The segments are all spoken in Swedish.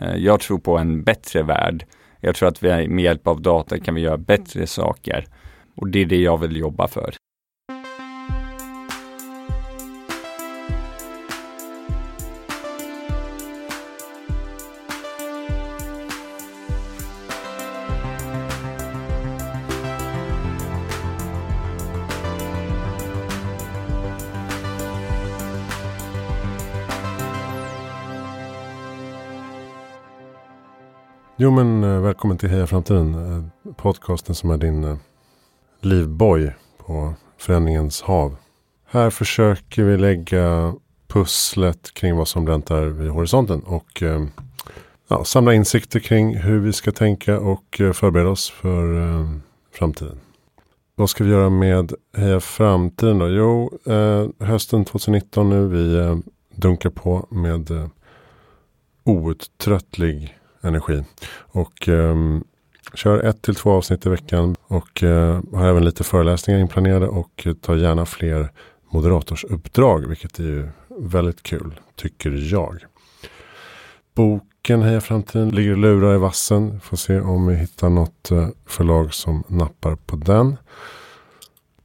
Eh, jag tror på en bättre värld. Jag tror att vi med hjälp av data kan vi göra bättre saker. Och det är det jag vill jobba för. Jo men eh, välkommen till Heja Framtiden. Eh, podcasten som är din eh, livboj på förändringens hav. Här försöker vi lägga pusslet kring vad som väntar vid horisonten. Och ja, samla insikter kring hur vi ska tänka och förbereda oss för framtiden. Vad ska vi göra med Heja Framtiden då? Jo, hösten 2019 nu. Vi dunkar på med outtröttlig energi. Och eh, kör ett till två avsnitt i veckan. Och eh, har även lite föreläsningar inplanerade. Och tar gärna fler moderatorsuppdrag. Vilket är ju väldigt kul, tycker jag. Boken Heja Framtiden ligger och lurar i vassen. Får se om vi hittar något eh, förlag som nappar på den.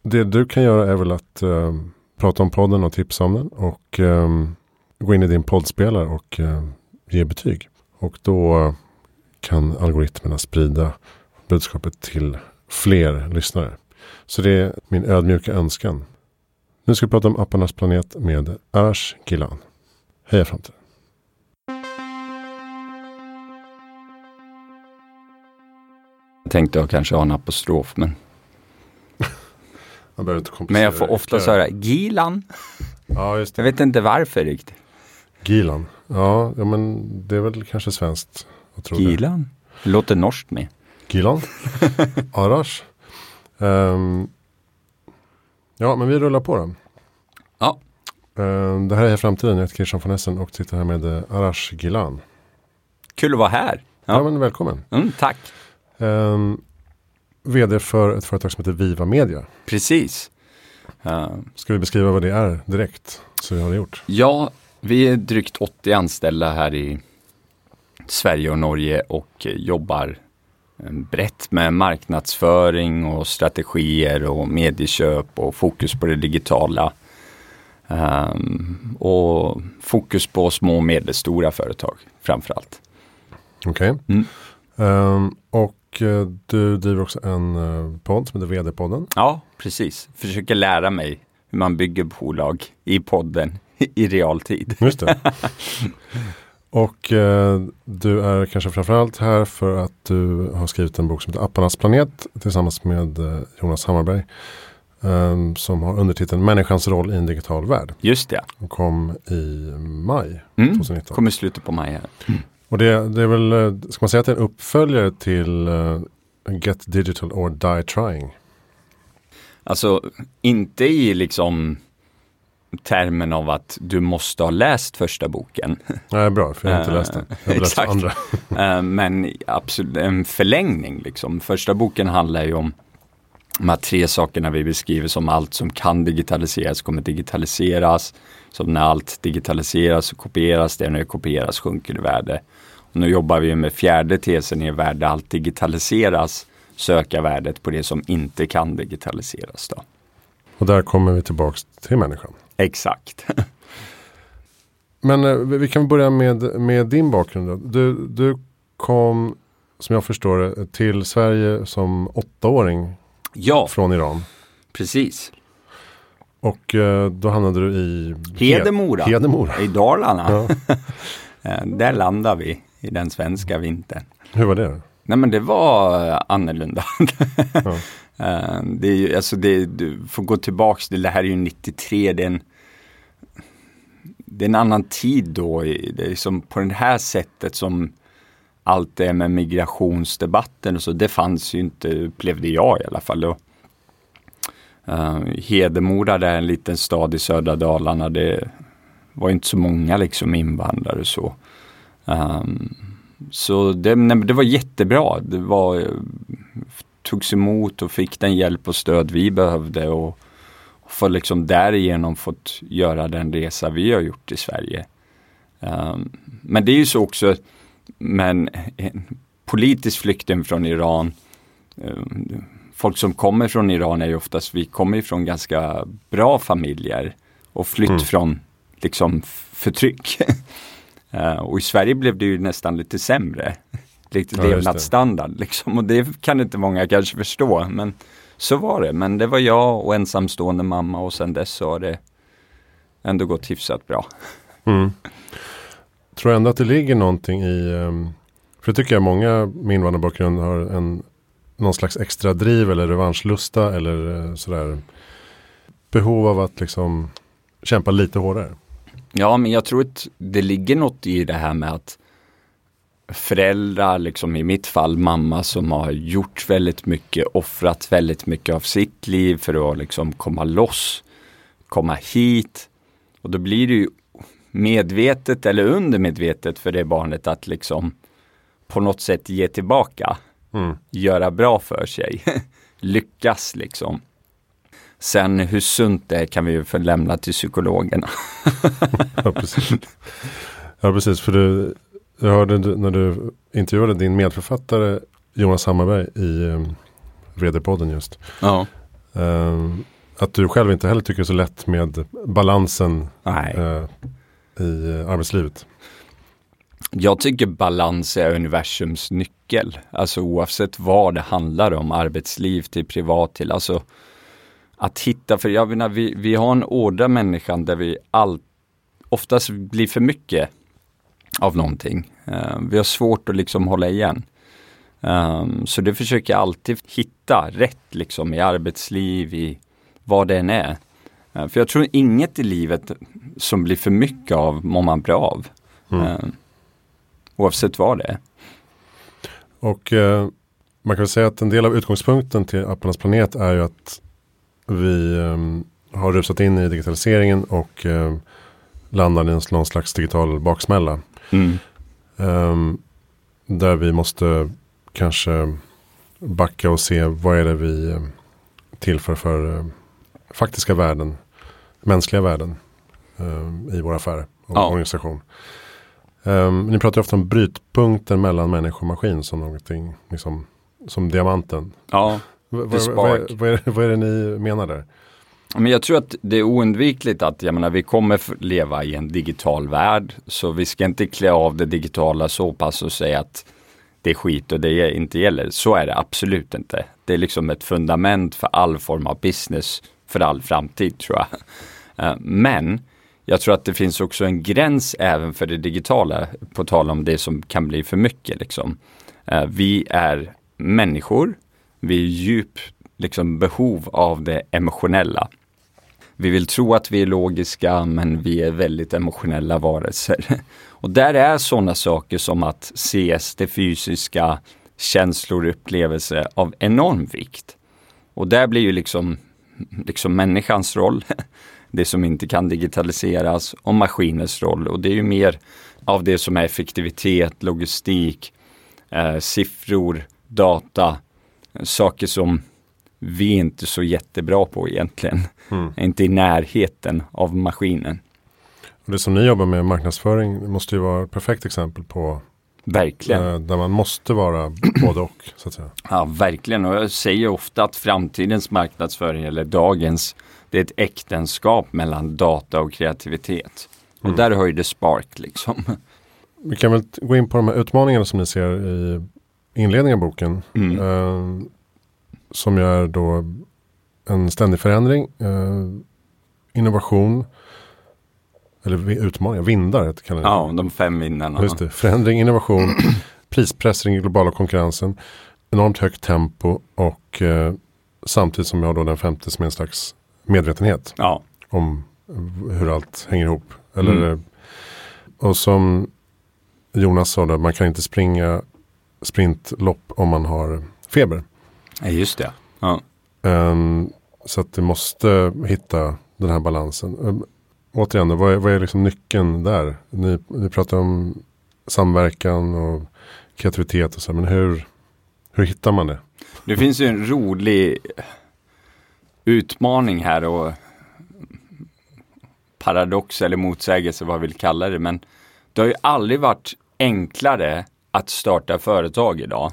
Det du kan göra är väl att eh, prata om podden och tipsa om den. Och eh, gå in i din poddspelare och eh, ge betyg. Och då kan algoritmerna sprida budskapet till fler lyssnare. Så det är min ödmjuka önskan. Nu ska vi prata om apparnas planet med Arash Gilan. Heja framtiden! Jag tänkte jag kanske ha en apostrof men, men jag får ofta höra Gilan. Ja. Jag vet inte varför riktigt. Gilan. Ja, ja, men det är väl kanske svenskt. Jag tror. Gilan? Det låter norskt med. Gilan. Arash. Ehm, ja, men vi rullar på då. Ja. Ehm, det här är Framtiden. Jag heter Christian von Essen och sitter här med eh, Arash Gilan. Kul att vara här. Ja, Ja. men välkommen. Mm, tack. Ehm, vd för ett företag som heter Viva Media. Precis. Eh, Ska vi beskriva vad det är direkt? Så vi har det gjort. Ja, vi är drygt 80 anställda här i Sverige och Norge och jobbar eh, brett med marknadsföring och strategier och medieköp och fokus på det digitala. Ehm, och fokus på små och medelstora företag framför allt. Okej. Mm. Ehm, och eh, du driver också en eh, podd som heter VD-podden. Ja, precis. Försöker lära mig hur man bygger bolag i podden i realtid. Just det. och eh, du är kanske framförallt här för att du har skrivit en bok som heter Apparnas planet tillsammans med eh, Jonas Hammarberg. ehm, som har undertiteln Människans roll i en digital värld. Just det. Och kom i maj Mm. 2019. Kommer i slutet på maj här. Och det, det är väl, eh, ska man säga att det är en uppföljare till eh, Get Digital or Die Trying? Alltså inte i liksom termen av att du måste ha läst första boken. Nej, bra, för jag har inte Eh, läst den. Jag har läst andra. Eh, Men absolut en förlängning liksom. Första boken handlar ju om de här tre sakerna vi beskriver som allt som kan digitaliseras kommer digitaliseras. Som när allt digitaliseras så kopieras det, när det kopieras sjunker det värde. Och nu jobbar vi med fjärde tesen i där allt digitaliseras, söka värdet på det som inte kan digitaliseras. Då. Och där kommer vi tillbaks till människan. Exakt. Men eh, vi kan börja med, med din bakgrund. Då. Du, du kom, som jag förstår det, till Sverige som åttaåring ja, från Iran. precis. Och eh, då hamnade du i Hedemora. Hedemora. I Dalarna. Ja. Eh, Där landar vi i den svenska vintern. Hur var det? Nej men det var annorlunda. Ja. Det är ju, alltså det, du får gå tillbaks, till- det här är ju 93, det är en, det är en annan tid då. Det är liksom på det här sättet som allt det med migrationsdebatten och så, det fanns ju inte, upplevde jag i alla fall. Och, Uh, Hedemora, det är en liten stad i södra Dalarna, det var inte så många liksom invandrare så. Um, så det, nej, det var jättebra. Det var, eh, togs emot och fick den hjälp och stöd vi behövde och, och för liksom därigenom fått göra den resa vi har gjort i Sverige. Um, men det är ju så också, men politisk flykting från Iran, eh, folk som kommer från Iran är ju oftast, vi kommer ifrån ganska bra familjer och flytt mm. från liksom förtryck. uh, och i Sverige blev det ju nästan lite sämre. Lite ja, levnadsstandard liksom. Och det kan inte många kanske förstå. Men så var det. Men det var jag och ensamstående mamma och sen dess så har det ändå gått hyfsat bra. Mm. Tror ändå att det ligger någonting i, ehm, för det tycker jag många med invandrarbakgrund har en, någon slags extra driv eller revanschlusta eller eh, sådär behov av att liksom kämpa lite hårdare. Ja, men jag tror att det ligger något i det här med att föräldrar, liksom i mitt fall mamma som har gjort väldigt mycket, offrat väldigt mycket av sitt liv för att liksom komma loss, komma hit. Och då blir det ju medvetet eller undermedvetet för det barnet att liksom på något sätt ge tillbaka. Mm. Göra bra för sig. Lyckas liksom. Sen hur sunt det är kan vi ju förlämna till psykologerna. ja, precis. ja, precis. För du, jag hörde när du intervjuade din medförfattare Jonas Hammarberg i um, VD-podden just. Ja. Um, att du själv inte heller tycker det är så lätt med balansen uh, i arbetslivet. Jag tycker balans är universums nyckel. Alltså oavsett vad det handlar om, arbetsliv till privat till, alltså att hitta, för jag menar, vi, vi har en ådra människan där vi all, oftast blir för mycket av någonting. Uh, vi har svårt att liksom hålla igen. Um, så det försöker jag alltid hitta rätt liksom i arbetsliv, i vad det än är. Uh, för jag tror inget i livet som blir för mycket av mår man bra av. Mm. Uh, oavsett vad det är. Och man kan säga att en del av utgångspunkten till Apparnas planet är ju att vi um, har rusat in i digitaliseringen och landar i någon slags digital baksmälla. Mm. Um, där vi måste kanske backa och se vad är det vi tillför för uh, faktiska värden, mänskliga värden i våra affärer och ja. organisation. Um, ni pratar ofta om brytpunkten mellan människa och maskin som någonting, liksom, som diamanten. Ja. Vad, vad, vad, vad, är, vad är det ni menar där? Men jag tror att det är oundvikligt att jag menar, vi kommer leva i en digital värld. Så vi ska inte klä av det digitala så pass och säga att det är skit och det inte gäller. Så är det absolut inte. Det är liksom ett fundament för all form av business för all framtid tror jag. Eh, men jag tror att det finns också en gräns även för det digitala, på tal om det som kan bli för mycket. Liksom. Eh, vi är människor vi är djupt liksom, behov av det emotionella. Vi vill tro att vi är logiska men vi är väldigt emotionella varelser. Och där är sådana saker som att ses det fysiska, känslor, upplevelser av enorm vikt. Och där blir ju liksom, liksom människans roll, det som inte kan digitaliseras, och maskinens roll. Och det är ju mer av det som är effektivitet, logistik, eh, siffror, data, saker som vi är inte så jättebra på egentligen. Mm. Inte i närheten av maskinen. Och det som ni jobbar med, marknadsföring, måste ju vara ett perfekt exempel på Verkligen. Äh, där man måste vara både och. Så att säga. Ja, verkligen. Och jag säger ofta att framtidens marknadsföring, eller dagens, det är ett äktenskap mellan data och kreativitet. Och mm. där har ju det Spark liksom. Vi kan väl gå in på de här utmaningarna som ni ser i inledningen av boken. Mm. Eh, som är då en ständig förändring, eh, innovation, eller utmaningar, vindar kallar det. Ja, de fem vindarna. Just det. Förändring, innovation, prispress i den globala konkurrensen, enormt högt tempo och eh, samtidigt som vi har då den femte som är en slags medvetenhet ja. om hur allt hänger ihop. Eller, mm. Eh, och som Jonas sa, då, man kan inte springa sprintlopp om man har feber. Ja, just det. Ja. Um, så att du måste hitta den här balansen. Um, återigen, vad är, vad är liksom nyckeln där? Ni, ni pratar om samverkan och kreativitet och så, men hur, hur hittar man det? Det finns ju en rolig utmaning här och paradox eller motsägelse vad vi vill kalla det. Men det har ju aldrig varit enklare att starta företag idag.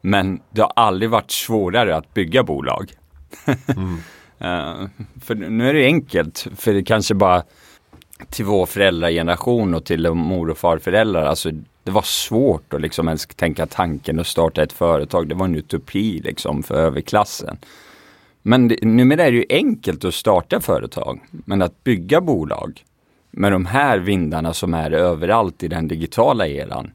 Men det har aldrig varit svårare att bygga bolag. Mm. uh, för nu är det enkelt, för det kanske bara till vår föräldrageneration och till mor och farföräldrar. Alltså, det var svårt att liksom ens tänka tanken att starta ett företag. Det var en utopi liksom för överklassen. Men det, numera är det ju enkelt att starta företag. Men att bygga bolag med de här vindarna som är överallt i den digitala eran.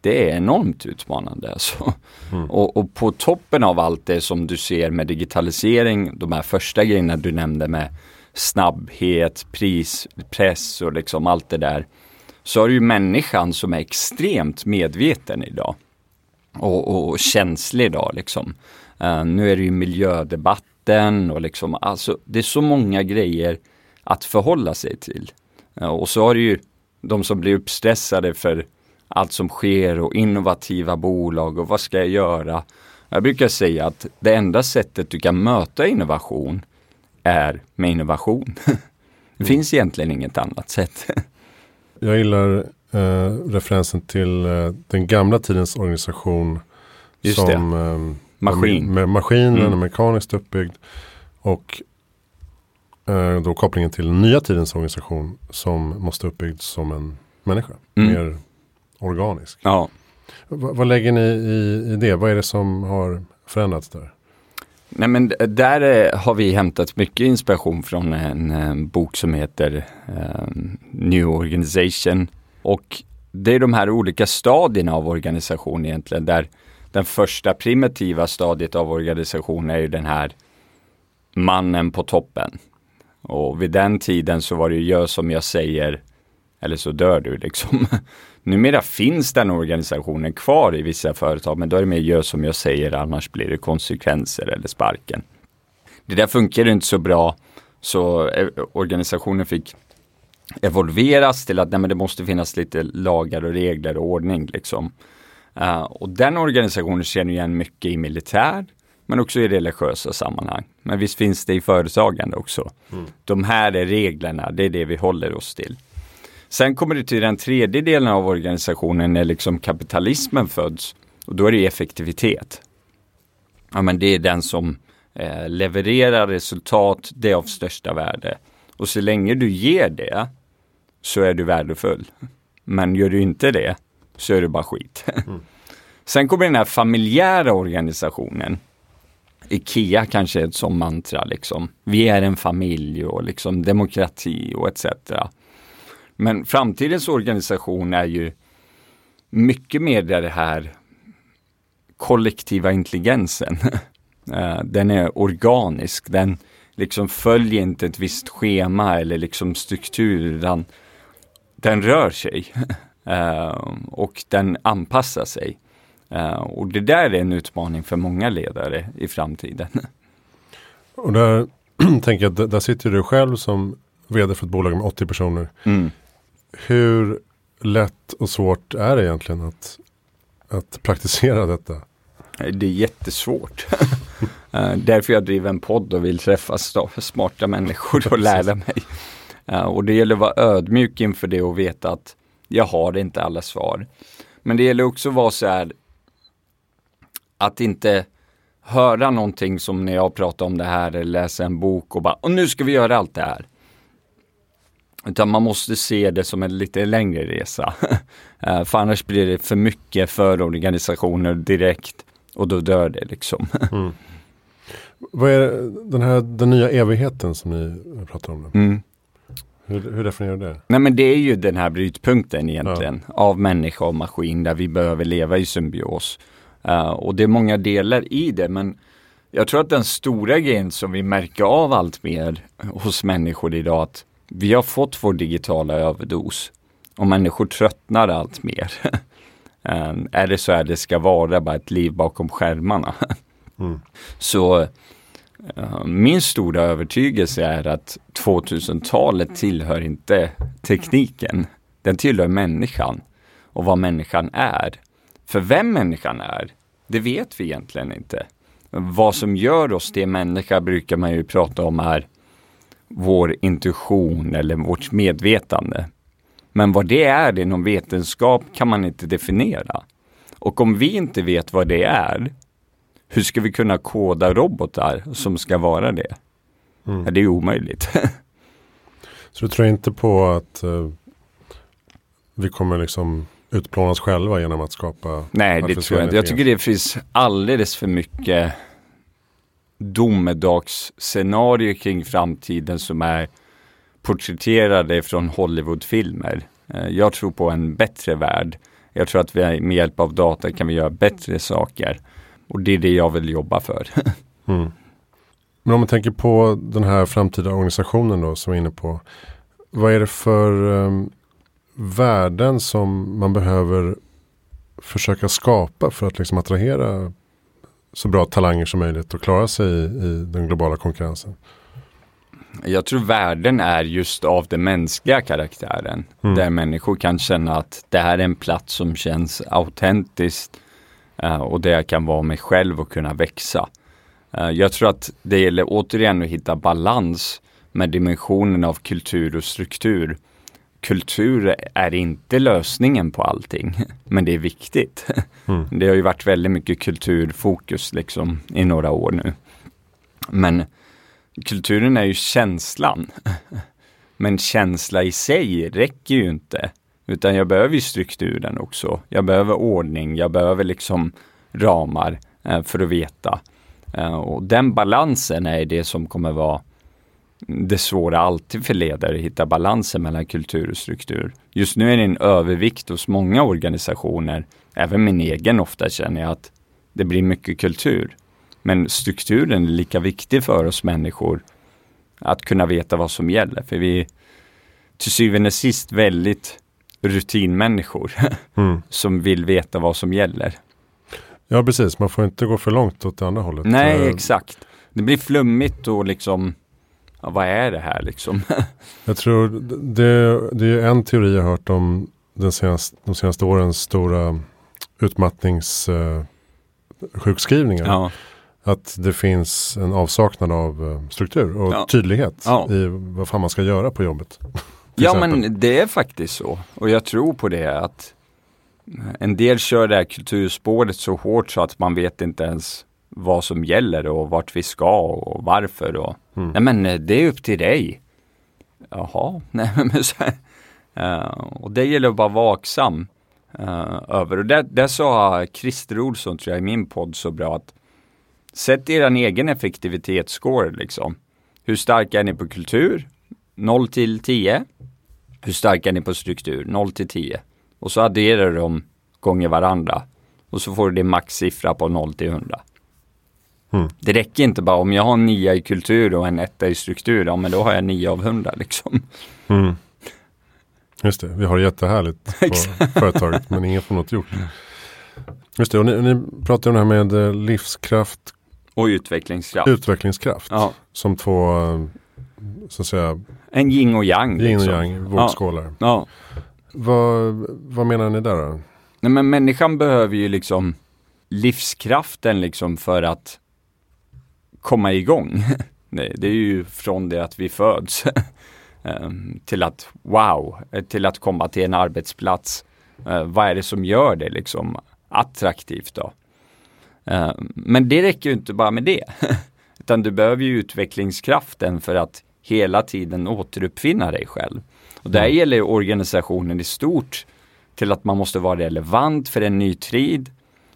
Det är enormt utmanande. Alltså. Mm. Och, och, på toppen av allt det som du ser med digitalisering, de här första grejerna du nämnde med snabbhet, pris, press och liksom allt det där. Så har du ju människan som är extremt medveten idag. Och, och, och känslig idag liksom. Uh, nu är det ju miljödebatten och liksom, alltså det är så många grejer att förhålla sig till. Uh, och så har du ju de som blir uppstressade för allt som sker och innovativa bolag och vad ska jag göra? Jag brukar säga att det enda sättet du kan möta innovation är med innovation. det mm. finns egentligen inget annat sätt. Jag gillar eh, referensen till eh, den gamla tidens organisation. Just som. Eh, Maskin. Med maskinen mm. och mekaniskt uppbyggd. Och eh, då kopplingen till nya tidens organisation som måste uppbyggd som en människa. Mm. Mer organisk. Ja. V vad lägger ni i, i det? Vad är det som har förändrats där? Nej men där har vi hämtat mycket inspiration från en, bok som heter um, New Organization. Och det är de här olika stadierna av organisation egentligen där den första primitiva stadiet av organisation är ju den här mannen på toppen. Och vid den tiden så var det gör som jag säger eller så dör du liksom. Numera finns den organisationen kvar i vissa företag, men då är det mer gör som jag säger, annars blir det konsekvenser eller sparken. Det där funkar inte så bra, så eh, organisationen fick evolveras till att nej, men det måste finnas lite lagar och regler och ordning. Liksom. Uh, och den organisationen känner igen mycket i militär, men också i religiösa sammanhang. Men visst finns det i företagande också. Mm. De här är reglerna, det är det vi håller oss till. Sen kommer det till den tredje delen av organisationen när liksom kapitalismen föds. Och då är det effektivitet. Ja, men det är den som eh, levererar resultat, det är av största värde. Och så länge du ger det så är du värdefull. Men gör du inte det så är du bara skit. Mm. Sen kommer den här familjära organisationen. Ikea kanske är ett sånt mantra liksom. Vi är en familj och liksom demokrati och etc. Men framtidens organisation är ju mycket mer det här kollektiva intelligensen. Eh, den är organisk, den liksom följer inte ett visst schema eller liksom struktur, utan den rör sig eh, och den anpassar sig. Eh, och det där är en utmaning för många ledare i framtiden. Och där tänker jag, där sitter du själv som vd för ett bolag med 80 personer. Mm hur lätt och svårt är det egentligen att, att praktisera detta? Det är jättesvårt. Eh, därför jag driver en podd och vill träffa smarta människor och lära mig. Eh, och det gäller att vara ödmjuk inför det och veta att jag har inte alla svar. Men det gäller också att vara så här att inte höra någonting som när jag pratar om det här eller läser en bok och bara, och nu ska vi göra allt det här. Utan man måste se det som en lite längre resa. Eh, för annars blir det för mycket för organisationer direkt och då dör det liksom. mm. Vad är den här den nya evigheten som ni pratar om? Mm. Hur, hur definierar du det? Nej men det är ju den här brytpunkten egentligen ja. av människa och maskin där vi behöver leva i symbios. Uh, och det är många delar i det men jag tror att den stora grejen som vi märker av allt mer hos människor idag att vi har fått vår digitala överdos och människor tröttnar allt mer. Är det så här det ska vara, bara ett liv bakom skärmarna? mm. Så uh, min stora övertygelse är att 2000-talet tillhör inte tekniken. Den tillhör människan och vad människan är. För vem människan är, det vet vi egentligen inte. Vad som gör oss till människa brukar man ju prata om är vår intuition eller vårt medvetande. Men vad det är inom vetenskap kan man inte definiera. Och om vi inte vet vad det är, hur ska vi kunna koda robotar som ska vara det? Mm. Ja, det är omöjligt. Så du tror inte på att uh, vi kommer liksom utplånas själva genom att skapa Nej, det tror jag inte. Jag tycker det finns alldeles för mycket domedagsscenarier kring framtiden som är porträtterade från Hollywoodfilmer. Eh, jag tror på en bättre värld. Jag tror att vi med hjälp av data kan vi göra bättre saker. Och det är det jag vill jobba för. mm. Men om man tänker på den här framtida organisationen då som vi är inne på. Vad är det för um, värden som man behöver försöka skapa för att liksom attrahera så bra talanger som möjligt och klara sig i, i den globala konkurrensen? Jag tror värden är just av den mänskliga karaktären. Mm. Där människor kan känna att det här är en plats som känns autentiskt uh, och där jag kan vara mig själv och kunna växa. Uh, jag tror att det gäller återigen att hitta balans med dimensionen av kultur och struktur. Kultur är inte lösningen på allting, men det är viktigt. Mm. Det har ju varit väldigt mycket kulturfokus liksom i några år nu. Men kulturen är ju känslan. Men känsla i sig räcker ju inte. Utan jag behöver ju strukturen också. Jag behöver ordning, jag behöver liksom ramar eh, för att veta. Eh, och den balansen är det som kommer vara det svåra alltid för ledare, att hitta balansen mellan kultur och struktur. Just nu är det en övervikt hos många organisationer, även min egen ofta känner jag att det blir mycket kultur. Men strukturen är lika viktig för oss människor att kunna veta vad som gäller. För vi är till syvende och sist väldigt rutinmänniskor mm. som vill veta vad som gäller. Ja precis, man får inte gå för långt åt det andra hållet. Nej, eh, exakt. Det blir flummigt och liksom, ja, vad är det här liksom? jag tror det, det är en teori jag hört om den senaste, de senaste årens stora utmattningssjukskrivningar. Uh, ja. Att det finns en avsaknad av eh, struktur och ja. tydlighet ja. i vad fan man ska göra på jobbet. ja exempel. men det är faktiskt så. Och jag tror på det att en del kör det här kulturspåret så hårt så att man vet inte ens vad som gäller och vart vi ska och varför. Och, mm. Nej men eh, det är upp till dig. Jaha, nej men så uh, Och det gäller att vara vaksam uh, över. Och där, där sa Christer Olsson tror jag i min podd så bra att Sätt er egen effektivitetsscore liksom. Hur starka är ni på kultur? 0 till 10. Hur starka är ni på struktur? 0 till 10. Och så adderar du dem gånger varandra. Och så får du din maxsiffra på 0 till 100. Mm. Det räcker inte bara om jag har en 9 i kultur och en 1 i struktur, ja men då har jag 9 av 100 liksom. Mm. Just det, vi har det jättehärligt på företaget men ingen får något gjort. Just det, och ni, ni pratar om det här med eh, livskraft, och utvecklingskraft. Utvecklingskraft. Ja. Som två, så att säga. En yin och yang. Yin liksom. och yang, vågskålar. Ja. ja. Vad, vad menar ni där då? Nej men människan behöver ju liksom livskraften liksom för att komma igång. Det är ju från det att vi föds ehm, till att wow, till att komma till en arbetsplats. Uh, vad är det som gör det liksom attraktivt då? Eh, men det räcker ju inte bara med det. Utan du behöver ju utvecklingskraften för att hela tiden återuppfinna dig själv. Och där mm. gäller organisationen i stort till att man måste vara relevant för en ny tid.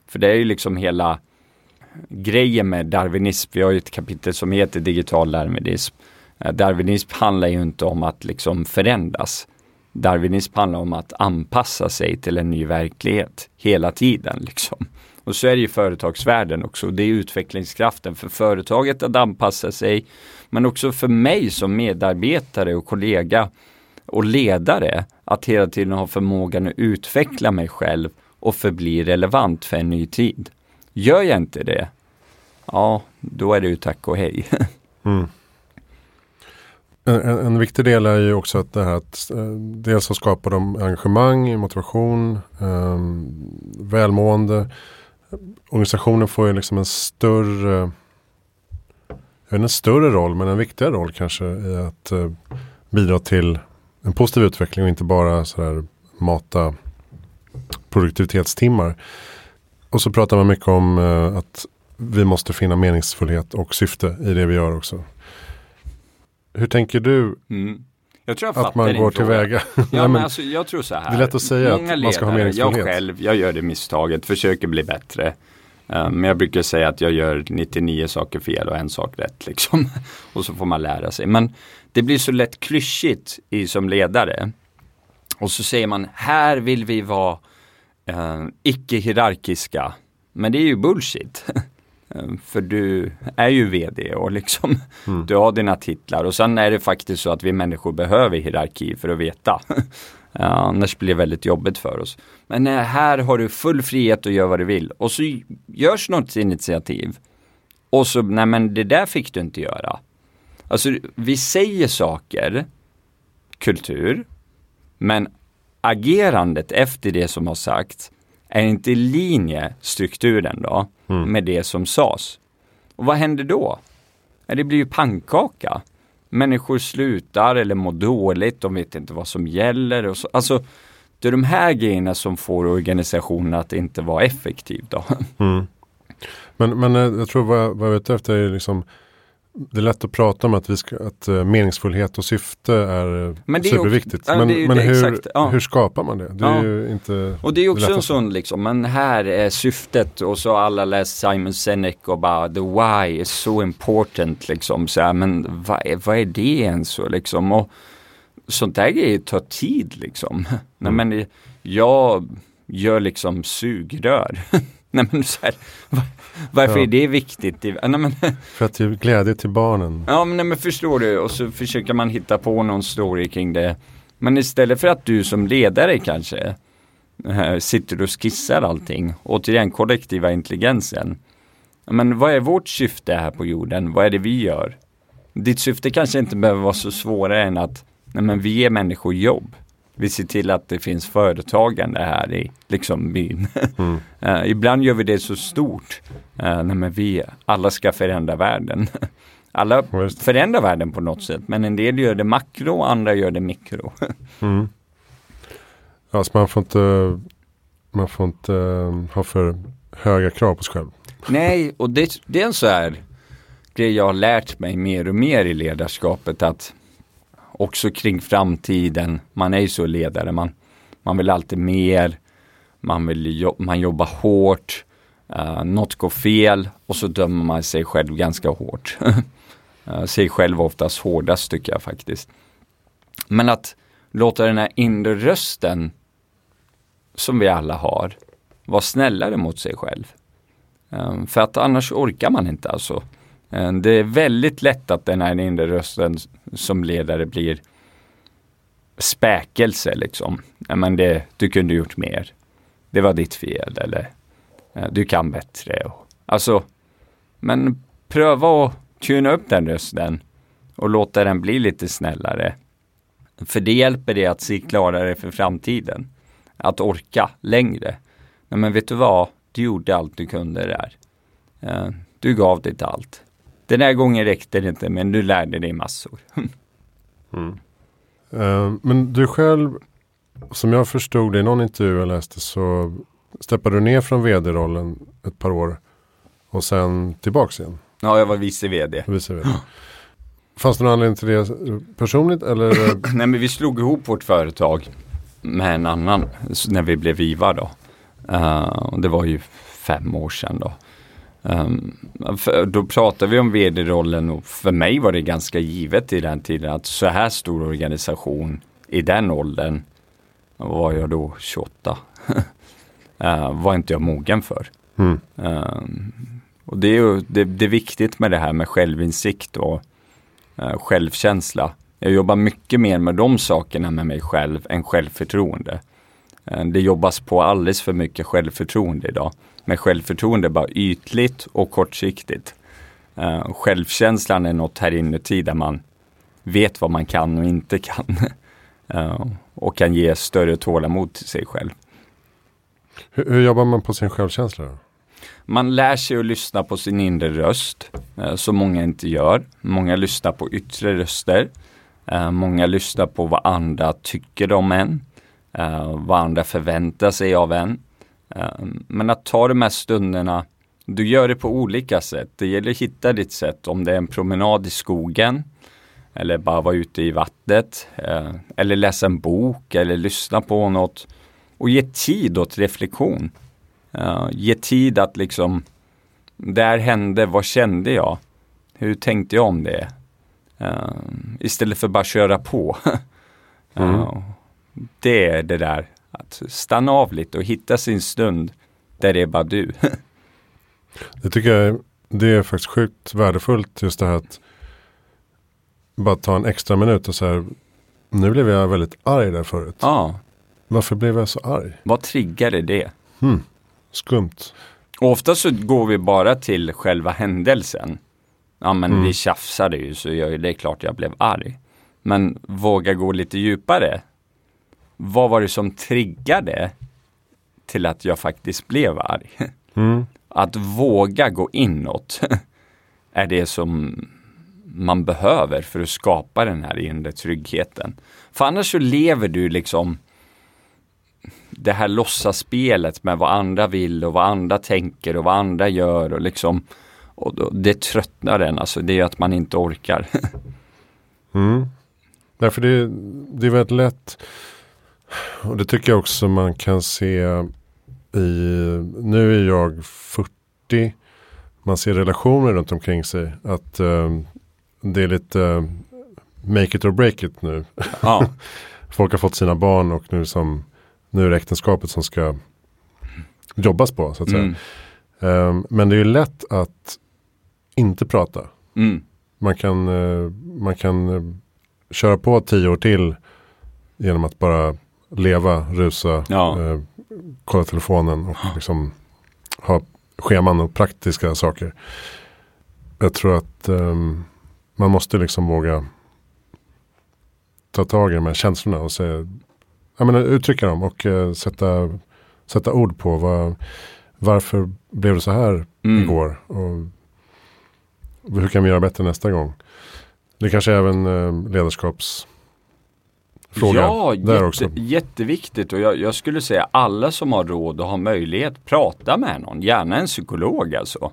För det är ju liksom hela grejen med darwinism. Vi har ju ett kapitel som heter digital darwinism. Eh, darwinism handlar ju inte om att liksom förändras. Darwinism handlar om att anpassa sig till en ny verklighet hela tiden. Liksom. Och så är det ju företagsvärlden också. Det är utvecklingskraften för företaget att anpassa sig. Men också för mig som medarbetare och kollega och ledare att hela tiden ha förmågan att utveckla mig själv och förbli relevant för en ny tid. Gör jag inte det, ja, då är det ju tack och hej. Mm. En, en, viktig del är ju också att det här att eh, dels så skapar de engagemang, motivation, eh, välmående organisationen får ju liksom en större en större roll men en viktigare roll kanske i att eh, bidra till en positiv utveckling och inte bara sådär mata produktivitetstimmar. Och så pratar man mycket om eh, att vi måste finna meningsfullhet och syfte i det vi gör också. Hur tänker du Mm. Jag tror jag att man går tillväga? Ja, Nej, men alltså, jag tror så här. det är lätt att säga Många att man ska ha ledare, Jag meningsfullhet. själv, jag gör det misstaget, försöker bli bättre. Eh, Men jag brukar säga att jag gör 99 saker fel och en sak rätt. Liksom. och så får man lära sig. Men det blir så lätt klyschigt i, som ledare. Och så säger man, här vill vi vara eh, icke-hierarkiska. Men det är ju bullshit. Eh, För du är ju vd och liksom Mm. du har dina titlar och sen är det faktiskt så att vi människor behöver hierarki för att veta. Annars blir det väldigt jobbigt för oss. Men eh, här har du full frihet att göra vad du vill och så görs något initiativ. Och så, nej men det där fick du inte göra. Alltså vi säger saker, kultur, men agerandet efter det som har sagts är inte i linje, strukturen då, med det som sades. Och vad händer då? Ja, det blir ju pannkaka. Människor slutar eller mår dåligt, de vet inte vad som gäller. Och så. Alltså, det är de här grejerna som får organisationen att inte vara effektiv. Då. Mm. Men, men eh, jag tror vad, vad jag ute efter är liksom det är lätt att prata om att, vi ska, att eh, meningsfullhet och syfte är eh, Men är ju- superviktigt. ja, men det är men det, hur, exakt, ja. hur skapar man det? Det är Ja. ju inte Och det är också det en sån liksom, men här är syftet och så alla läst Simon Sinek och bara the why is so important liksom. Så här, men vad är, vad är det ens så liksom? Och sånt där grejer tar tid liksom. Nej men jag gör liksom sugrör. Nej men så här, va- varför Ja. är det viktigt? Det- Nej, men, För att ge glädje till barnen. Ja men, nej, men förstår du och så försöker man hitta på någon story kring det. Men istället för att du som ledare kanske eh, sitter och skissar allting, återigen kollektiva intelligensen. Men vad är vårt syfte här på jorden? Vad är det vi gör? Ditt syfte kanske inte behöver vara så svårare än att nej, men vi ger människor jobb. Vi ser till att det finns företagande här i liksom byn. Mm. Eh, ibland gör vi det så stort. Uh, nej, men vi alla ska förändra världen. Alla just förändrar världen på något sätt, men en del gör det makro och andra gör det mikro. Mm. Ja, så man får inte, man får inte eh, ha för höga krav på sig själv. Nej, och det, det är en så här grej jag har lärt mig mer och mer i ledarskapet att också kring framtiden, man är ju så ledare, man, man vill alltid mer, man, vill jo- man jobbar hårt, uh, något går fel och så dömer man sig själv ganska hårt. uh, sig själv oftast hårdast tycker jag faktiskt. Men att låta den här inre rösten som vi alla har vara snällare mot sig själv. Um, för att annars orkar man inte alltså. Eh, det är väldigt lätt att den här inre rösten som ledare blir späkelse liksom. Men det, du kunde gjort mer. Det var ditt fel eller eh, du kan bättre. Alltså, men pröva att tuna upp den rösten och låta den bli lite snällare. För det hjälper dig att se klarare för framtiden. Att orka längre. Nej men vet du vad? Du gjorde allt du kunde där. Eh, du gav ditt allt. Den här gången räckte det inte men du lärde dig massor. Eh, men du själv, som jag förstod det i någon intervju jag läste så steppade du ner från vd-rollen ett par år och sen tillbaks igen. Ja, jag var vice vd. Vice vd. Fanns det någon anledning till det personligt eller? Nej men vi slog ihop vårt företag med en annan när vi blev Viva då. Eh, och det var ju fem år sedan då. Ehm, då pratade vi om vd-rollen och för mig var det ganska givet i den tiden att så här stor organisation i den åldern var jag då 28. uh, var inte jag mogen för. Mm. Ehm, och det är ju det, det är viktigt med det här med självinsikt och eh, självkänsla. Jag jobbar mycket mer med de sakerna med mig själv än självförtroende. Eh, det jobbas på alldeles för mycket självförtroende idag. Men självförtroende bara ytligt och kortsiktigt. Eh, självkänslan är något här inuti där man vet vad man kan och inte kan. Eh, och kan ge större tålamod till sig själv. Hur, hur jobbar man på sin självkänsla? Då? Man lär sig att lyssna på sin inre röst, eh, som många inte gör. Många lyssnar på yttre röster. Uh, många lyssnar på vad andra tycker om en. Uh, vad andra förväntar sig av en. Uh, men att ta de här stunderna, du gör det på olika sätt. Det gäller att hitta ditt sätt. Om det är en promenad i skogen eller bara vara ute i vattnet eller läsa en bok eller lyssna på något och ge tid åt reflektion. ge tid att liksom, där hände, vad kände jag? Hur tänkte jag om det? Istället för bara köra på. uh, Det är det där att stanna av lite och hitta sin stund där det är bara du. det tycker jag det är faktiskt sjukt värdefullt just det här att bara ta en extra minut och så här. Nu blev jag väldigt arg där förut. Ja. Varför blev jag så arg? Vad triggade det? Hmm. Skumt. ofta så går vi bara till själva händelsen. Ja men mm. vi tjafsade ju så jag, det är klart jag blev arg. Men våga gå lite djupare. Vad var det som triggade till att jag faktiskt blev arg? Mm. Att våga gå inåt är det som man behöver för att skapa den här inre tryggheten. För annars så lever du liksom det här låtsasspelet med vad andra vill och vad andra tänker och vad andra gör och liksom och då, det tröttnar en, alltså det är att man inte orkar. mm. Därför det, det är väldigt lätt. Och det tycker jag också man kan se i, nu är jag 40. Man ser relationer runt omkring sig. Att um, det är lite uh, make it or break it nu. Ja. Folk har fått sina barn och nu, som, nu är det äktenskapet som ska jobbas på. Så att säga. Mm. Um, men det är ju lätt att inte prata. Mm. Man kan, uh, man kan uh, köra på tio år till genom att bara leva, rusa, ja. uh, kolla telefonen och liksom ha scheman och praktiska saker. Jag tror att um, man måste liksom våga ta tag i de här känslorna och säga, jag menar, uttrycka dem och uh, sätta, sätta ord på vad, varför blev det så här mm. igår. Och hur kan vi göra bättre nästa gång? Det kanske även eh, ledarskapsfråga ja, där jätte, jätteviktigt och jag, jag, skulle säga alla som har råd och har möjlighet prata med någon, gärna en psykolog alltså.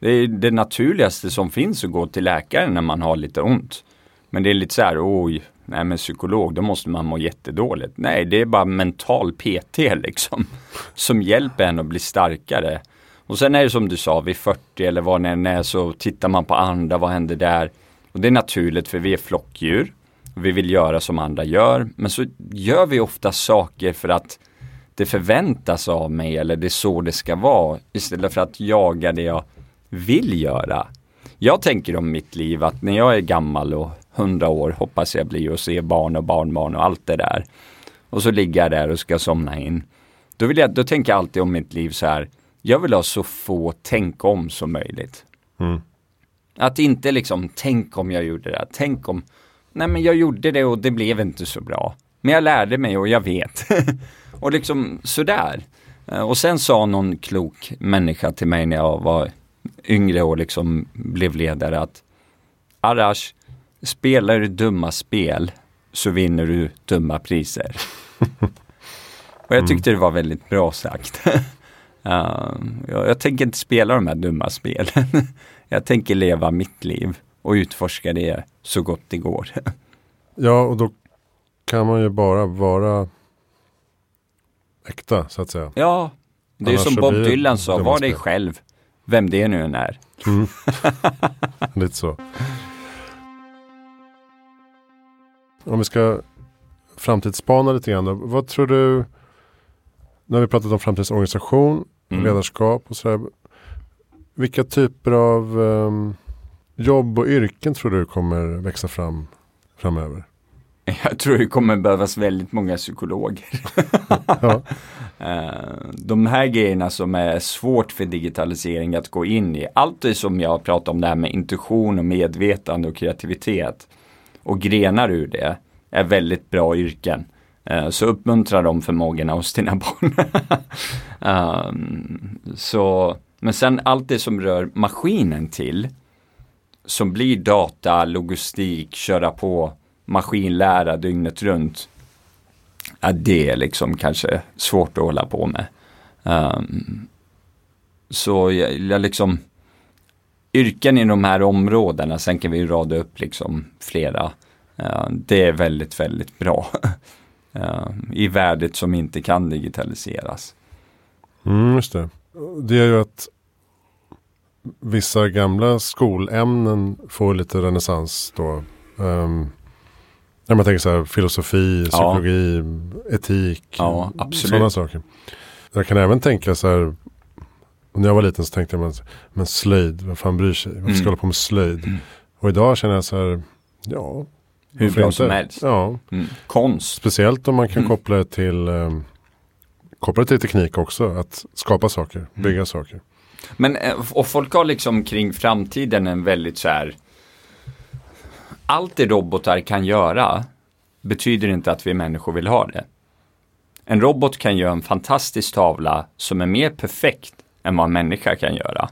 Det är det naturligaste som finns att gå till läkaren när man har lite ont. Men det är lite så här, oj, nej men psykolog, då måste man må jättedåligt. Nej, det är bara mental PT liksom. Som hjälper en att bli starkare. Och sen är det som du sa, vid 40 eller vad det än är så tittar man på andra, vad händer där? Och det är naturligt för vi är flockdjur. Vi vill göra som andra gör. Men så gör vi ofta saker för att det förväntas av mig eller det är så det ska vara. Istället för att jaga det jag vill göra. Jag tänker om mitt liv att när jag är gammal och hundra år hoppas jag bli och se barn och barnbarn och allt det där. Och så ligger jag där och ska somna in. Då, vill jag, då tänker jag alltid om mitt liv så här. Jag vill ha så få tänk om som möjligt. Mm. Att inte liksom, tänk om jag gjorde det, tänk om, nej men jag gjorde det och det blev inte så bra. Men jag lärde mig och jag vet. och liksom sådär. Eh, och sen sa någon klok människa till mig när jag var yngre och liksom blev ledare att Arash, spelar du dumma spel så vinner du dumma priser. och jag tyckte det var väldigt bra sagt. Uh, jag, jag, tänker inte spela de här dumma spelen. jag tänker leva mitt liv och utforska det så gott det går. ja, och då kan man ju bara vara äkta så att säga. Ja, det är som Bob Dylan sa, var dig själv. Vem det nu än är. Mm. Lite så. Om vi ska framtidsspana lite grann då. Vad tror du, nu har vi pratat om framtidsorganisation mm. ledarskap och sådär. Vilka typer av um, jobb och yrken tror du kommer växa fram framöver? Jag tror det kommer behövas väldigt många psykologer. ja. Eh, de här grejerna som är svårt för digitalisering att gå in i. Allt det som jag pratar om det här med intuition och medvetande och kreativitet och grenar ur det är väldigt bra yrken. Eh, så uppmuntra de förmågorna hos dina barn. um, så, men sen allt det som rör maskinen till, som blir data, logistik, köra på, maskinlära dygnet runt. Ja, det är liksom kanske svårt att hålla på med. Um, så jag, jag liksom yrken i de här områdena, sen kan vi rada upp liksom flera. Uh, det är väldigt, väldigt bra. uh, I värdet som inte kan digitaliseras. Mm, just det. Det är ju att vissa gamla skolämnen får lite renässans då. Um, när man tänker så här filosofi, psykologi, ja. etik, ja, sådana saker. Jag kan även tänka så här, när jag var liten så tänkte jag, men, slöjd, vem fan bryr sig? Varför ska jag mm. hålla på med slöjd? Mm. Och idag känner jag så här, ja. Hur bra som helst. Ja. Mm. Konst. Speciellt om man kan mm. koppla det till um, koppla det till teknik också. Att skapa saker, mm. bygga saker. Men eh, och folk har liksom kring framtiden en väldigt så här allt det robotar kan göra betyder inte att vi människor vill ha det. En robot kan göra en fantastisk tavla som är mer perfekt än vad en människa kan göra.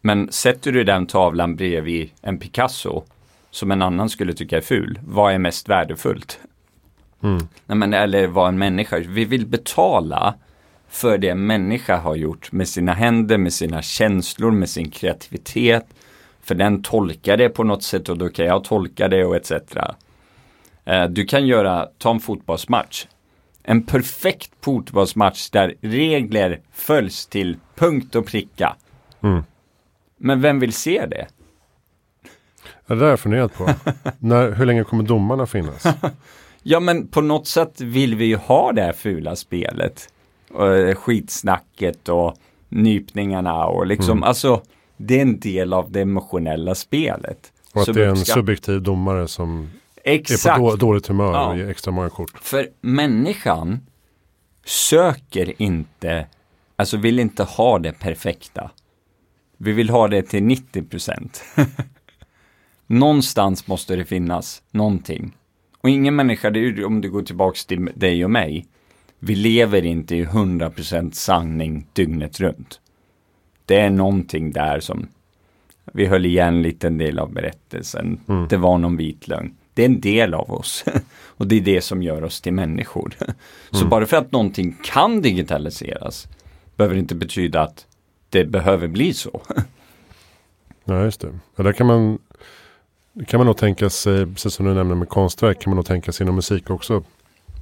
Men sätter du den tavlan bredvid en Picasso som en annan skulle tycka är ful, vad är mest värdefullt? Mm. Nej, men, eller vad en människa, vi vill betala för det en människa har gjort med sina händer, med sina känslor, med sin kreativitet. För den tolkar det på något sätt och då kan jag tolka det och etc. Eh, du kan göra, ta en fotbollsmatch. En perfekt fotbollsmatch där regler följs till punkt och pricka. Mm. Men vem vill se det? Det där har jag funderat på. När, hur länge kommer domarna finnas? ja men på något sätt vill vi ju ha det här fula spelet. Eh, skitsnacket och nypningarna och liksom mm. alltså det är en del av det emotionella spelet. Och att det är en subjektiv domare som Exakt. är på dåligt humör ja. och ger extra många kort. För människan söker inte, alltså vill inte ha det perfekta. Vi vill ha det till 90 procent. Någonstans måste det finnas någonting. Och ingen människa, om du går tillbaka till dig och mig, vi lever inte i 100% sanning dygnet runt. Det är någonting där som vi höll igen en liten del av berättelsen. Mm. Det var någon vit lögn. Det är en del av oss. och det är det som gör oss till människor. Så mm. bara för att någonting kan digitaliseras behöver inte betyda att det behöver bli så. ja, just det. Ja, där kan man, kan man nog tänka sig, precis som du nämnde med konstverk, kan man nog tänka sig inom musik också.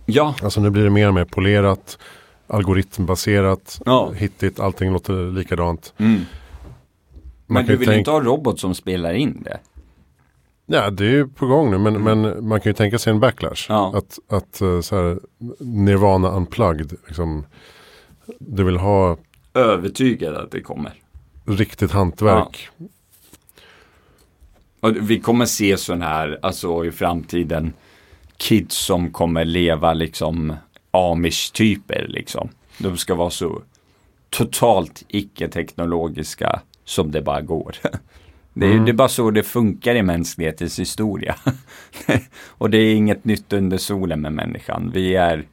Ja. Alltså nu blir det mer och mer polerat, algoritmbaserat, ja. hittigt, allting låter likadant. Mm. Men du vill tänka... inte ha robot som spelar in det? Ja, det är ju på gång nu, men, mm. men man kan ju tänka sig en backlash. Ja. Att, att eh, så här, Nirvana unplugged, liksom, du vill ha... Övertygad att det kommer. Riktigt hantverk. Ja. Och vi kommer se sådana här, alltså i framtiden, kids som kommer leva liksom amish-typer liksom. De ska vara så totalt icke-teknologiska som det bara går. Det är, mm. det är, bara så det funkar i mänsklighetens historia. och det är inget nytt under solen med människan. Vi är,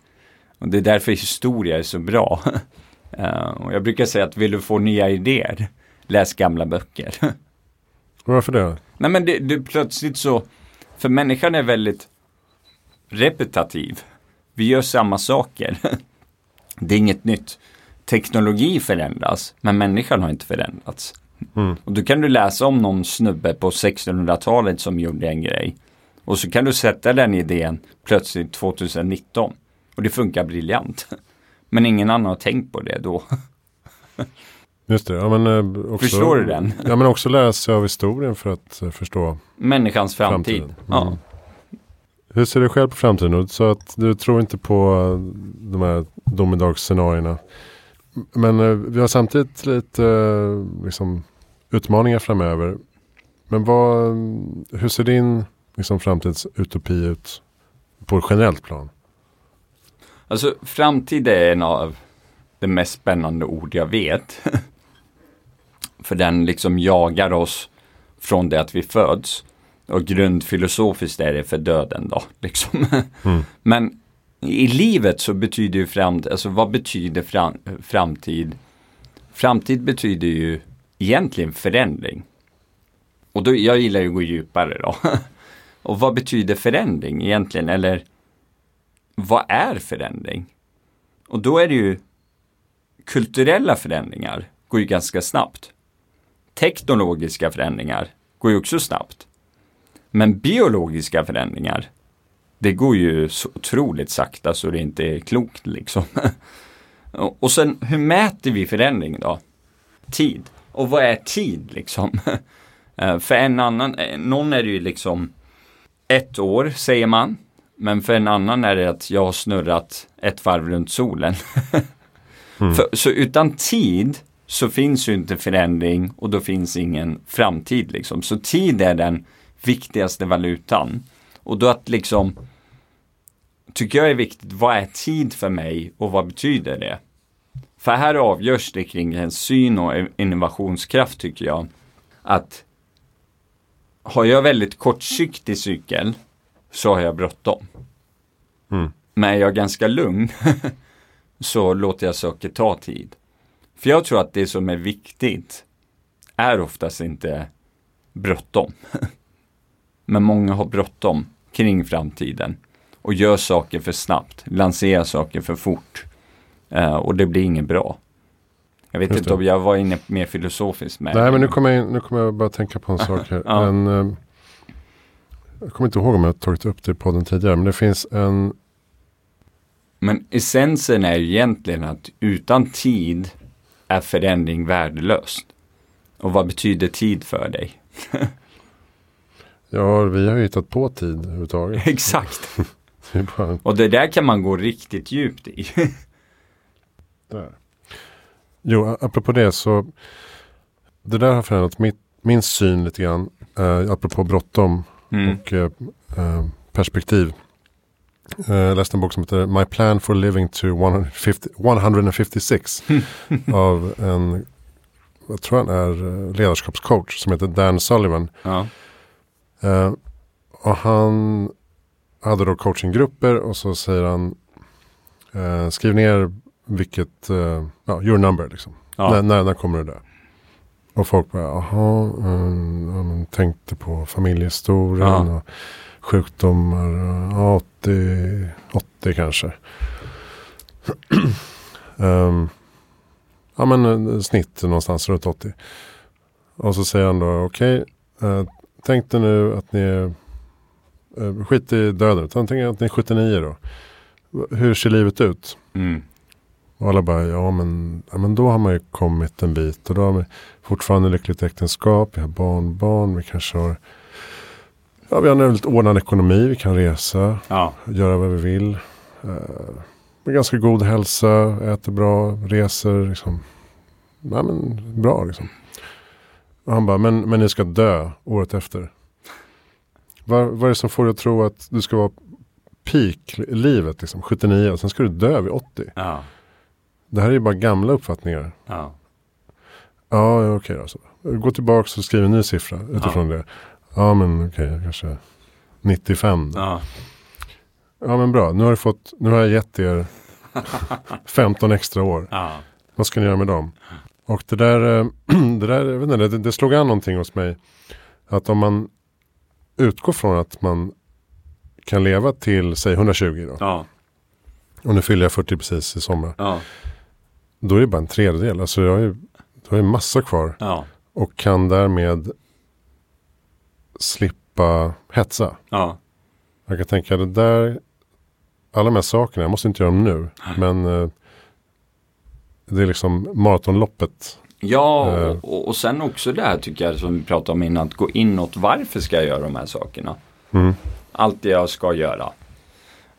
och det är därför historia är så bra. uh, och jag brukar säga att vill du få nya idéer, läs gamla böcker. Varför det? Nej men det, det, plötsligt så, för människan är väldigt repetitiv. Vi gör samma saker. det är inget nytt. Teknologi förändras, men människan har inte förändrats. Mm. Och då kan du läsa om någon snubbe på 1600-talet som gjorde en grej. Och så kan du sätta den idén plötsligt 2019. Och det funkar briljant. Men ingen annan har tänkt på det då. Just det, ja, men, eh, också, Förstår du den? ja men också lära sig av historien för att eh, förstå Människans framtid. framtiden. Mm. Ja. Hur ser du själv på framtiden? Du sa att du tror inte på eh, de här domedagsscenarierna. Men eh, vi har samtidigt lite eh, liksom, utmaningar framöver. Men vad, hur ser din liksom, framtidsutopi ut på ett generellt plan? Alltså framtid är en av de mest spännande ord jag vet. För den liksom jagar oss från det att vi föds. Och grundfilosofiskt är det för döden då. Liksom. Mm. Men i livet så betyder ju framtid, alltså vad betyder fram, framtid? Framtid betyder ju egentligen förändring. Och då, jag gillar ju att gå djupare då. Och vad betyder förändring egentligen? Eller vad är förändring? Och då är det ju kulturella förändringar går ju ganska snabbt. Teknologiska förändringar går ju också snabbt. Men biologiska förändringar, det går ju så otroligt sakta så det inte är klokt liksom. Och sen hur mäter vi förändring då? Tid. Och vad är tid liksom? Eh, för en annan, eh, någon är det ju liksom ett år säger man. Men för en annan är det att jag har snurrat ett varv runt solen. mm. för, så utan tid så finns ju inte förändring och då finns ingen framtid liksom. Så tid är den viktigaste valutan. Och då att liksom tycker jag är viktigt, vad är tid för mig och vad betyder det? För här avgörs det kring en syn och innovationskraft tycker jag. Att har jag väldigt kortsiktig cykel så har jag bråttom. Mm. Men är jag ganska lugn så låter jag saker ta tid. För jag tror att det som är viktigt är oftast inte bråttom. Men många har bråttom kring framtiden och gör saker för snabbt, lanserar saker för fort. Uh, och det blir inget bra. Jag vet inte om jag var inne mer filosofiskt med. Nej, men nu kommer jag, nu kommer jag bara tänka på en sak här. ja. en, uh, jag kommer inte ihåg om jag tagit upp det i podden tidigare, men det finns en... Men essensen är ju egentligen att utan tid är förändring värdelöst. Och vad betyder tid för dig? ja, vi har ju hittat på tid överhuvudtaget. Exakt. bara... Och det där kan man gå riktigt djupt i. där. Jo, apropå det så. Det där har förändrat mitt, min syn lite grann. Eh, apropå bråttom mm. och eh, eh perspektiv. Eh, jag läste en bok som heter My Plan for Living to 150, 156. av en, jag tror han är eh, ledarskapscoach som heter Dan Sullivan. Ja. Uh, och han hade då coachinggrupper och så säger han uh, skriv ner vilket, uh, ja, your number liksom. Ja. När, när, när kommer det där? Och folk bara, jaha, um, tänkte på familjehistorien. Ja. Och, sjukdomar. 80, 80 kanske. um, ja men snitt någonstans runt 80. Och så säger han då okej. Okay, uh, tänk dig nu att ni är. Uh, skit i döden. Utan tänk att ni är 79 då. Hur ser livet ut? Mm. Och alla bara, ja men, ja men då har man ju kommit en bit. Och då har vi fortfarande lyckligt äktenskap. Vi har barnbarn. Vi kanske har Ja, vi har en väldigt ordnad ekonomi. Vi kan resa, ja. göra vad vi vill. Uh, med ganska god hälsa, äter bra, reser. Liksom. Ja, men, bra liksom. Och han bara, men, men ni ska dö året efter. Vad, vad är det som får dig att tro att du ska vara peak i livet, liksom, 79 och sen ska du dö vid 80? Ja. Det här är ju bara gamla uppfattningar. Ja, ja okej då. Så. Gå tillbaka och skriv en ny siffra utifrån ja. det. Ja men okej, okay, kanske 95. Ja. ja men bra, nu har, fått, nu har jag gett er 15 extra år. Ja. Vad ska ni göra med dem? Och det där, eh, det, där jag vet inte, det, det slog an någonting hos mig. Att om man utgår från att man kan leva till, säg 120 då. Ja. Och nu fyller jag 40 precis i sommar. Ja. Då är det bara en tredjedel. Alltså jag ju, jag har massa kvar. Ja. Och kan därmed slippa hetsa. Ja. Jag kan tänka det där, alla de här sakerna, jag måste inte göra dem nu. Men eh, det är liksom maratonloppet. Ja, eh. och, och sen också det här tycker jag som vi pratade om innan, att gå inåt. Varför ska jag göra de här sakerna? Mm. Allt det jag ska göra.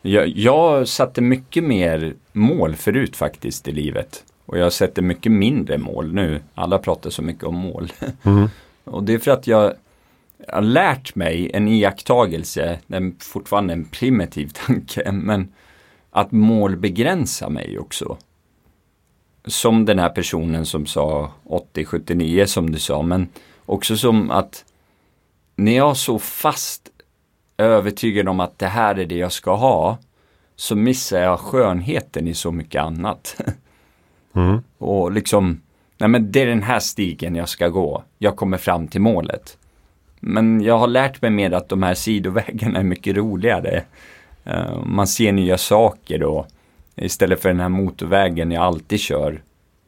Jag, jag satte mycket mer mål förut faktiskt i livet. Och jag sätter mycket mindre mål nu. Alla pratar så mycket om mål. Mm. och det är för att jag har lärt mig en iakttagelse, den fortfarande en primitiv tanke, men att mål begränsar mig också. Som den här personen som sa 80-79 som du sa, men också som att när jag så fast övertygad om att det här är det jag ska ha, så missar jag skönheten i så mycket annat. Mm. Och liksom, nej men det är den här stigen jag ska gå. Jag kommer fram till målet. Men jag har lärt mig mer att de här sidovägarna är mycket roligare. Uh, man ser nya saker då. Istället för den här motorvägen jag alltid kör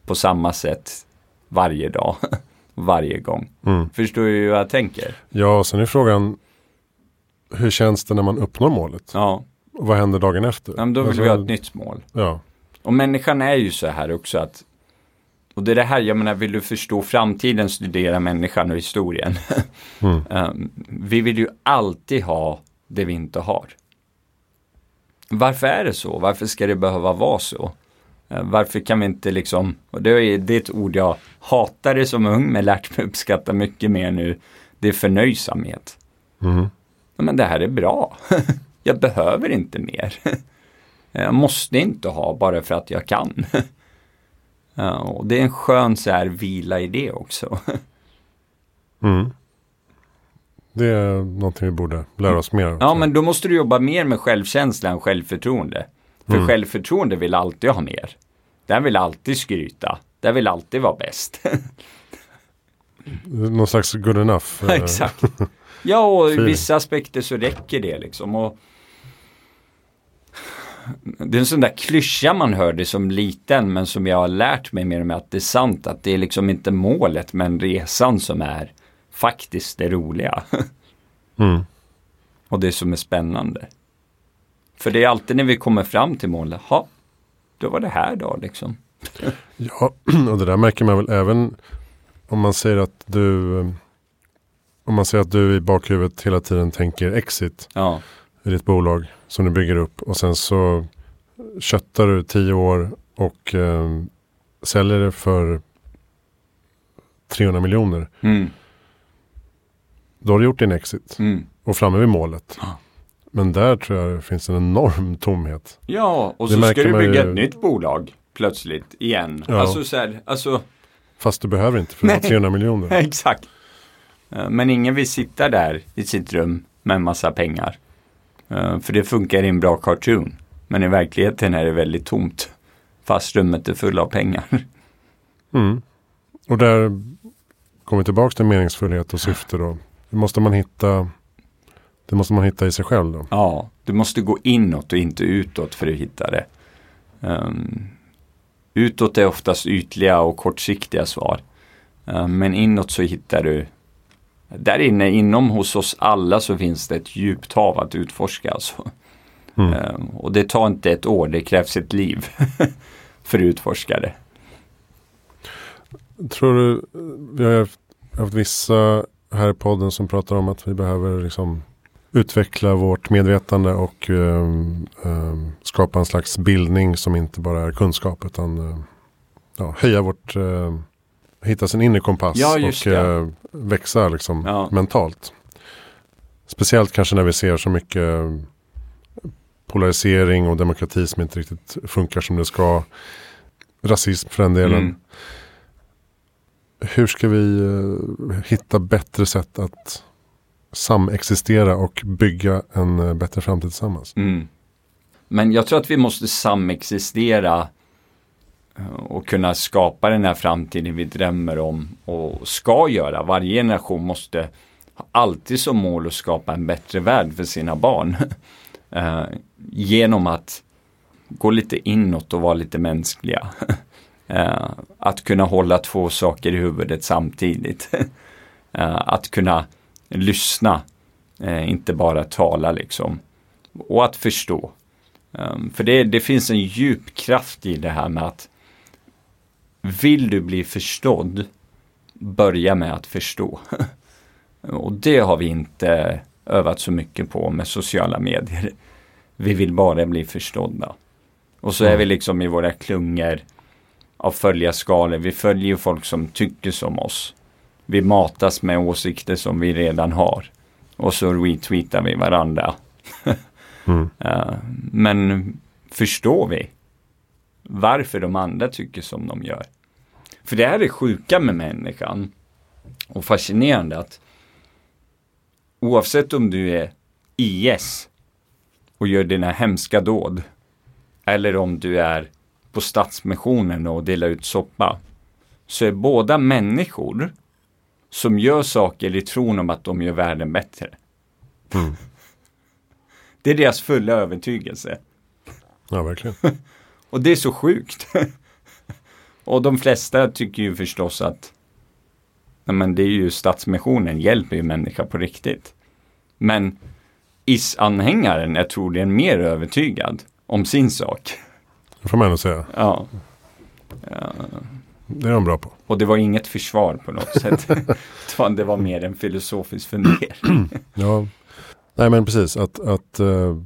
på samma sätt varje dag. varje gång. Mm. Förstår du hur jag tänker? Ja, sen är frågan hur känns det när man uppnår målet? Ja. Och vad händer dagen efter? ja men då vill Alltså, vi ha ett nytt mål. Ja. Och människan är ju så här också att och det är det här, jag menar, vill du förstå framtiden, studera människan och historien. Mm. Um, vi vill ju alltid ha det vi inte har. Varför är det så? Varför ska det behöva vara så? Uh, varför kan vi inte liksom, och det är, ett ord jag hatade som ung men lärt mig uppskatta mycket mer nu. Det är förnöjsamhet. Mm. Men det här är bra. jag behöver inte mer. jag måste inte ha bara för att jag kan. Och det är en skön så här vila i det också. Mm. Det är någonting vi borde lära oss mer av. Ja, men då måste du jobba mer med självkänsla än självförtroende. För Mm. självförtroende vill alltid ha mer. Den vill alltid skryta. Den vill alltid vara bäst. Någon slags good enough. eh, Exakt. Ja, och i vissa aspekter så räcker det liksom. Och det är en sån där klyscha man hörde som liten men som jag har lärt mig mer och mer att det är sant att det är liksom inte målet men resan som är faktiskt det roliga. Mm. och det som är spännande. För det är alltid när vi kommer fram till målet, ha, då var det här då liksom. Ja, och det där märker man väl även om man säger att du eh, om man säger att du i bakhuvudet hela tiden tänker exit Ja, i ditt bolag som du bygger upp och sen så köttar du tio år och eh, säljer det för 300 miljoner. mm, Då har du gjort din exit mm. och framme vid målet. Men där tror jag det finns en enorm tomhet. ja och Det så ska du bygga ju- ett nytt bolag plötsligt igen. Ja. Alltså så här, alltså Fast du behöver inte för var Nej. 300 miljoner. Exakt. Eh, Men ingen vill sitta där i sitt rum med en massa pengar. Eh, För det funkar i en bra cartoon. Men i verkligheten är det väldigt tomt. Fast rummet är fullt av pengar. Mm. Och där kommer vi tillbaka till meningsfullhet och syfte då. Det måste man hitta, det måste man hitta i sig själv då. Ja, du måste gå inåt och inte utåt för att hitta det. Um, utåt är oftast ytliga och kortsiktiga svar. Eh, men inåt så hittar du där inne, inom hos oss alla så finns det ett djupt hav att utforska. Alltså. Mm. Eh, och det tar inte ett år, det krävs ett liv för utforskare. Tror du, vi har haft, haft vissa här i podden som pratar om att vi behöver liksom utveckla vårt medvetande och ehm, ehm, skapa en slags bildning som inte bara är kunskap utan eh, ja, höja vårt, uh, hitta sin inre kompass Ja, och det. eh, växa liksom Ja. mentalt. Speciellt kanske när vi ser så mycket eh, polarisering och demokrati som inte riktigt funkar som det ska. Rasism för den delen. Mm. Hur ska vi eh, hitta bättre sätt att samexistera och bygga en eh, bättre framtid tillsammans? Mm. Men jag tror att vi måste samexistera eh, och kunna skapa den här framtiden vi drömmer om och ska göra. Varje generation måste ha alltid som mål att skapa en bättre värld för sina barn. Genom att gå lite inåt och vara lite mänskliga. Eh, att kunna hålla två saker i huvudet samtidigt. Eh, att kunna lyssna, eh, inte bara tala liksom. Och att förstå. Um, för det, det finns en djup kraft i det här med att vill du bli förstådd, börja med att förstå. och det har vi inte övat så mycket på med sociala medier. Vi vill bara bli förstådda. Och så är Mm. vi liksom i våra klungor av följarskalor. Vi följer ju folk som tycker som oss. Vi matas med åsikter som vi redan har. Och så retweetar vi varandra. Mm. Men förstår vi varför de andra tycker som de gör? För det här är sjuka med människan och fascinerande att oavsett om du är IS och gör dina hemska dåd eller om du är på Stadsmissionen och delar ut soppa så är båda människor som gör saker i tron om att de gör världen bättre. Mm. Det är deras fulla övertygelse. Ja, verkligen. Och det är så sjukt. och de flesta tycker ju förstås att nej men det är ju Stadsmissionen hjälper ju människor på riktigt. Men is-anhängaren är troligen mer övertygad om sin sak. Det får man ändå säga. Ja. Det är de bra på. Och det var inget försvar på något sätt. Det var mer en filosofisk fundering. Ja, nej men precis. Att, att uh,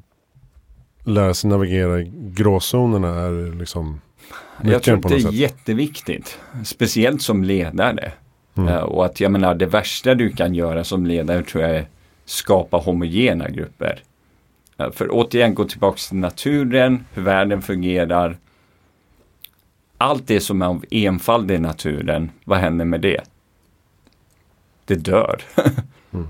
lära sig navigera i gråzonerna är liksom Jag tror att det är sätt. jätteviktigt. Speciellt som ledare. Mm. Eh, Och att jag menar det värsta du kan göra som ledare tror jag är skapa homogena grupper. För återigen gå tillbaka till naturen, hur världen fungerar. Allt det som är av enfald i naturen, vad händer med det? Det dör. Mm.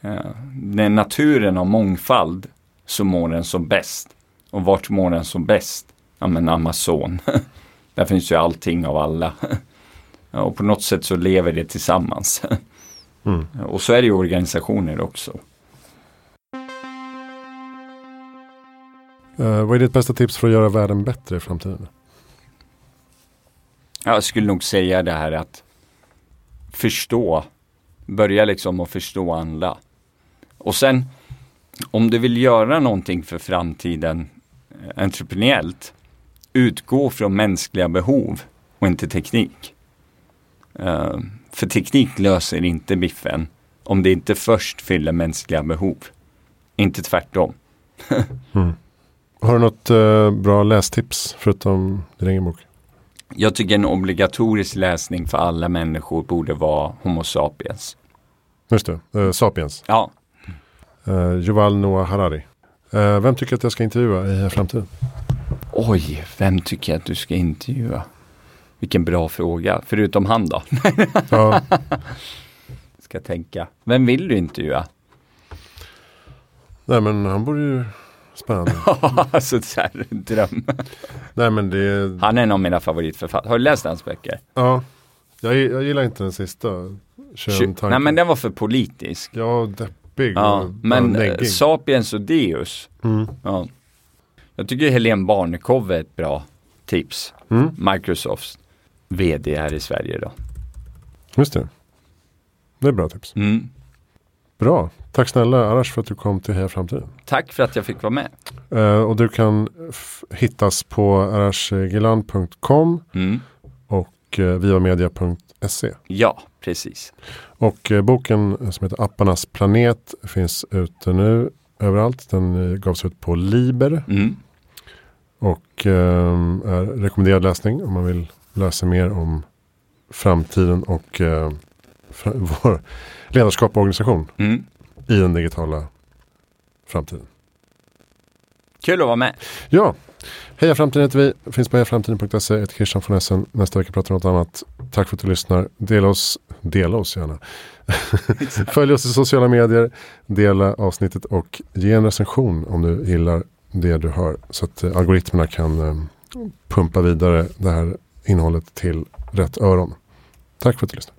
Ja. När naturen har mångfald så mår den som bäst. Och vart mår den som bäst? Ja men Amazon. Där finns ju allting av alla. Ja, och på något sätt så lever det tillsammans. Mm. Och så är det ju organisationer också. Eh, vad är ditt bästa tips för att göra världen bättre i framtiden? Jag skulle nog säga det här att förstå. Börja liksom att förstå andra. Och sen om du vill göra någonting för framtiden eh, entreprenöriellt. Utgå från mänskliga behov och inte teknik. Eh, för teknik löser inte biffen om det inte först fyller mänskliga behov. Inte tvärtom. Har du något eh, bra lästips förutom din egen bok? Jag tycker en obligatorisk läsning för alla människor borde vara Homo sapiens. Just det, eh, Sapiens. Ja, Eh, Yuval Noah Harari. Eh, vem tycker att jag ska intervjua i framtiden? oj, vem tycker jag att du ska intervjua? Vilken bra fråga, förutom han då. Ja, ska tänka. Vem vill du intervjua? nej men han borde ju spännande. alltså så här, dröm. nej men det, Han är en av mina favoritförfattare. Har du läst hans böcker? ja. Jag, jag gillar inte den sista. Kön. Nej men den var för politisk. Ja, deppig Ja, och men eh, neggig. Sapiens och Deus. Mm. Ja. Jag tycker Helene Barnekow är ett bra tips. Mm, Microsofts vd här i Sverige då. just det. Det är bra tips. Mm. Bra. Tack snälla Arash för att du kom till Heja Framtiden. Tack för att jag fick vara med. Eh, och du kan hittas på arashgilan.com Mm. och uh, viamedia.se. Ja, precis. Och eh, boken eh, som heter Apparnas planet finns ute nu överallt. Den eh, gavs ut på Liber Mm. och är rekommenderad läsning om man vill läsa mer om framtiden och eh, fra- vår ledarskap och organisation Mm. I den digitala framtiden. Kul att vara med. Ja, Heja Framtiden heter vi. Finns på hejaframtiden.se. Jag heter Christian von Essen. Nästa vecka pratar vi om något annat. Tack för att du lyssnar. Dela oss, dela oss gärna. Följ oss i sociala medier. Dela avsnittet och ge en recension om du gillar det du hör. Så att eh, algoritmerna kan eh, pumpa vidare det här innehållet till rätt öron. Tack för att du lyssnar.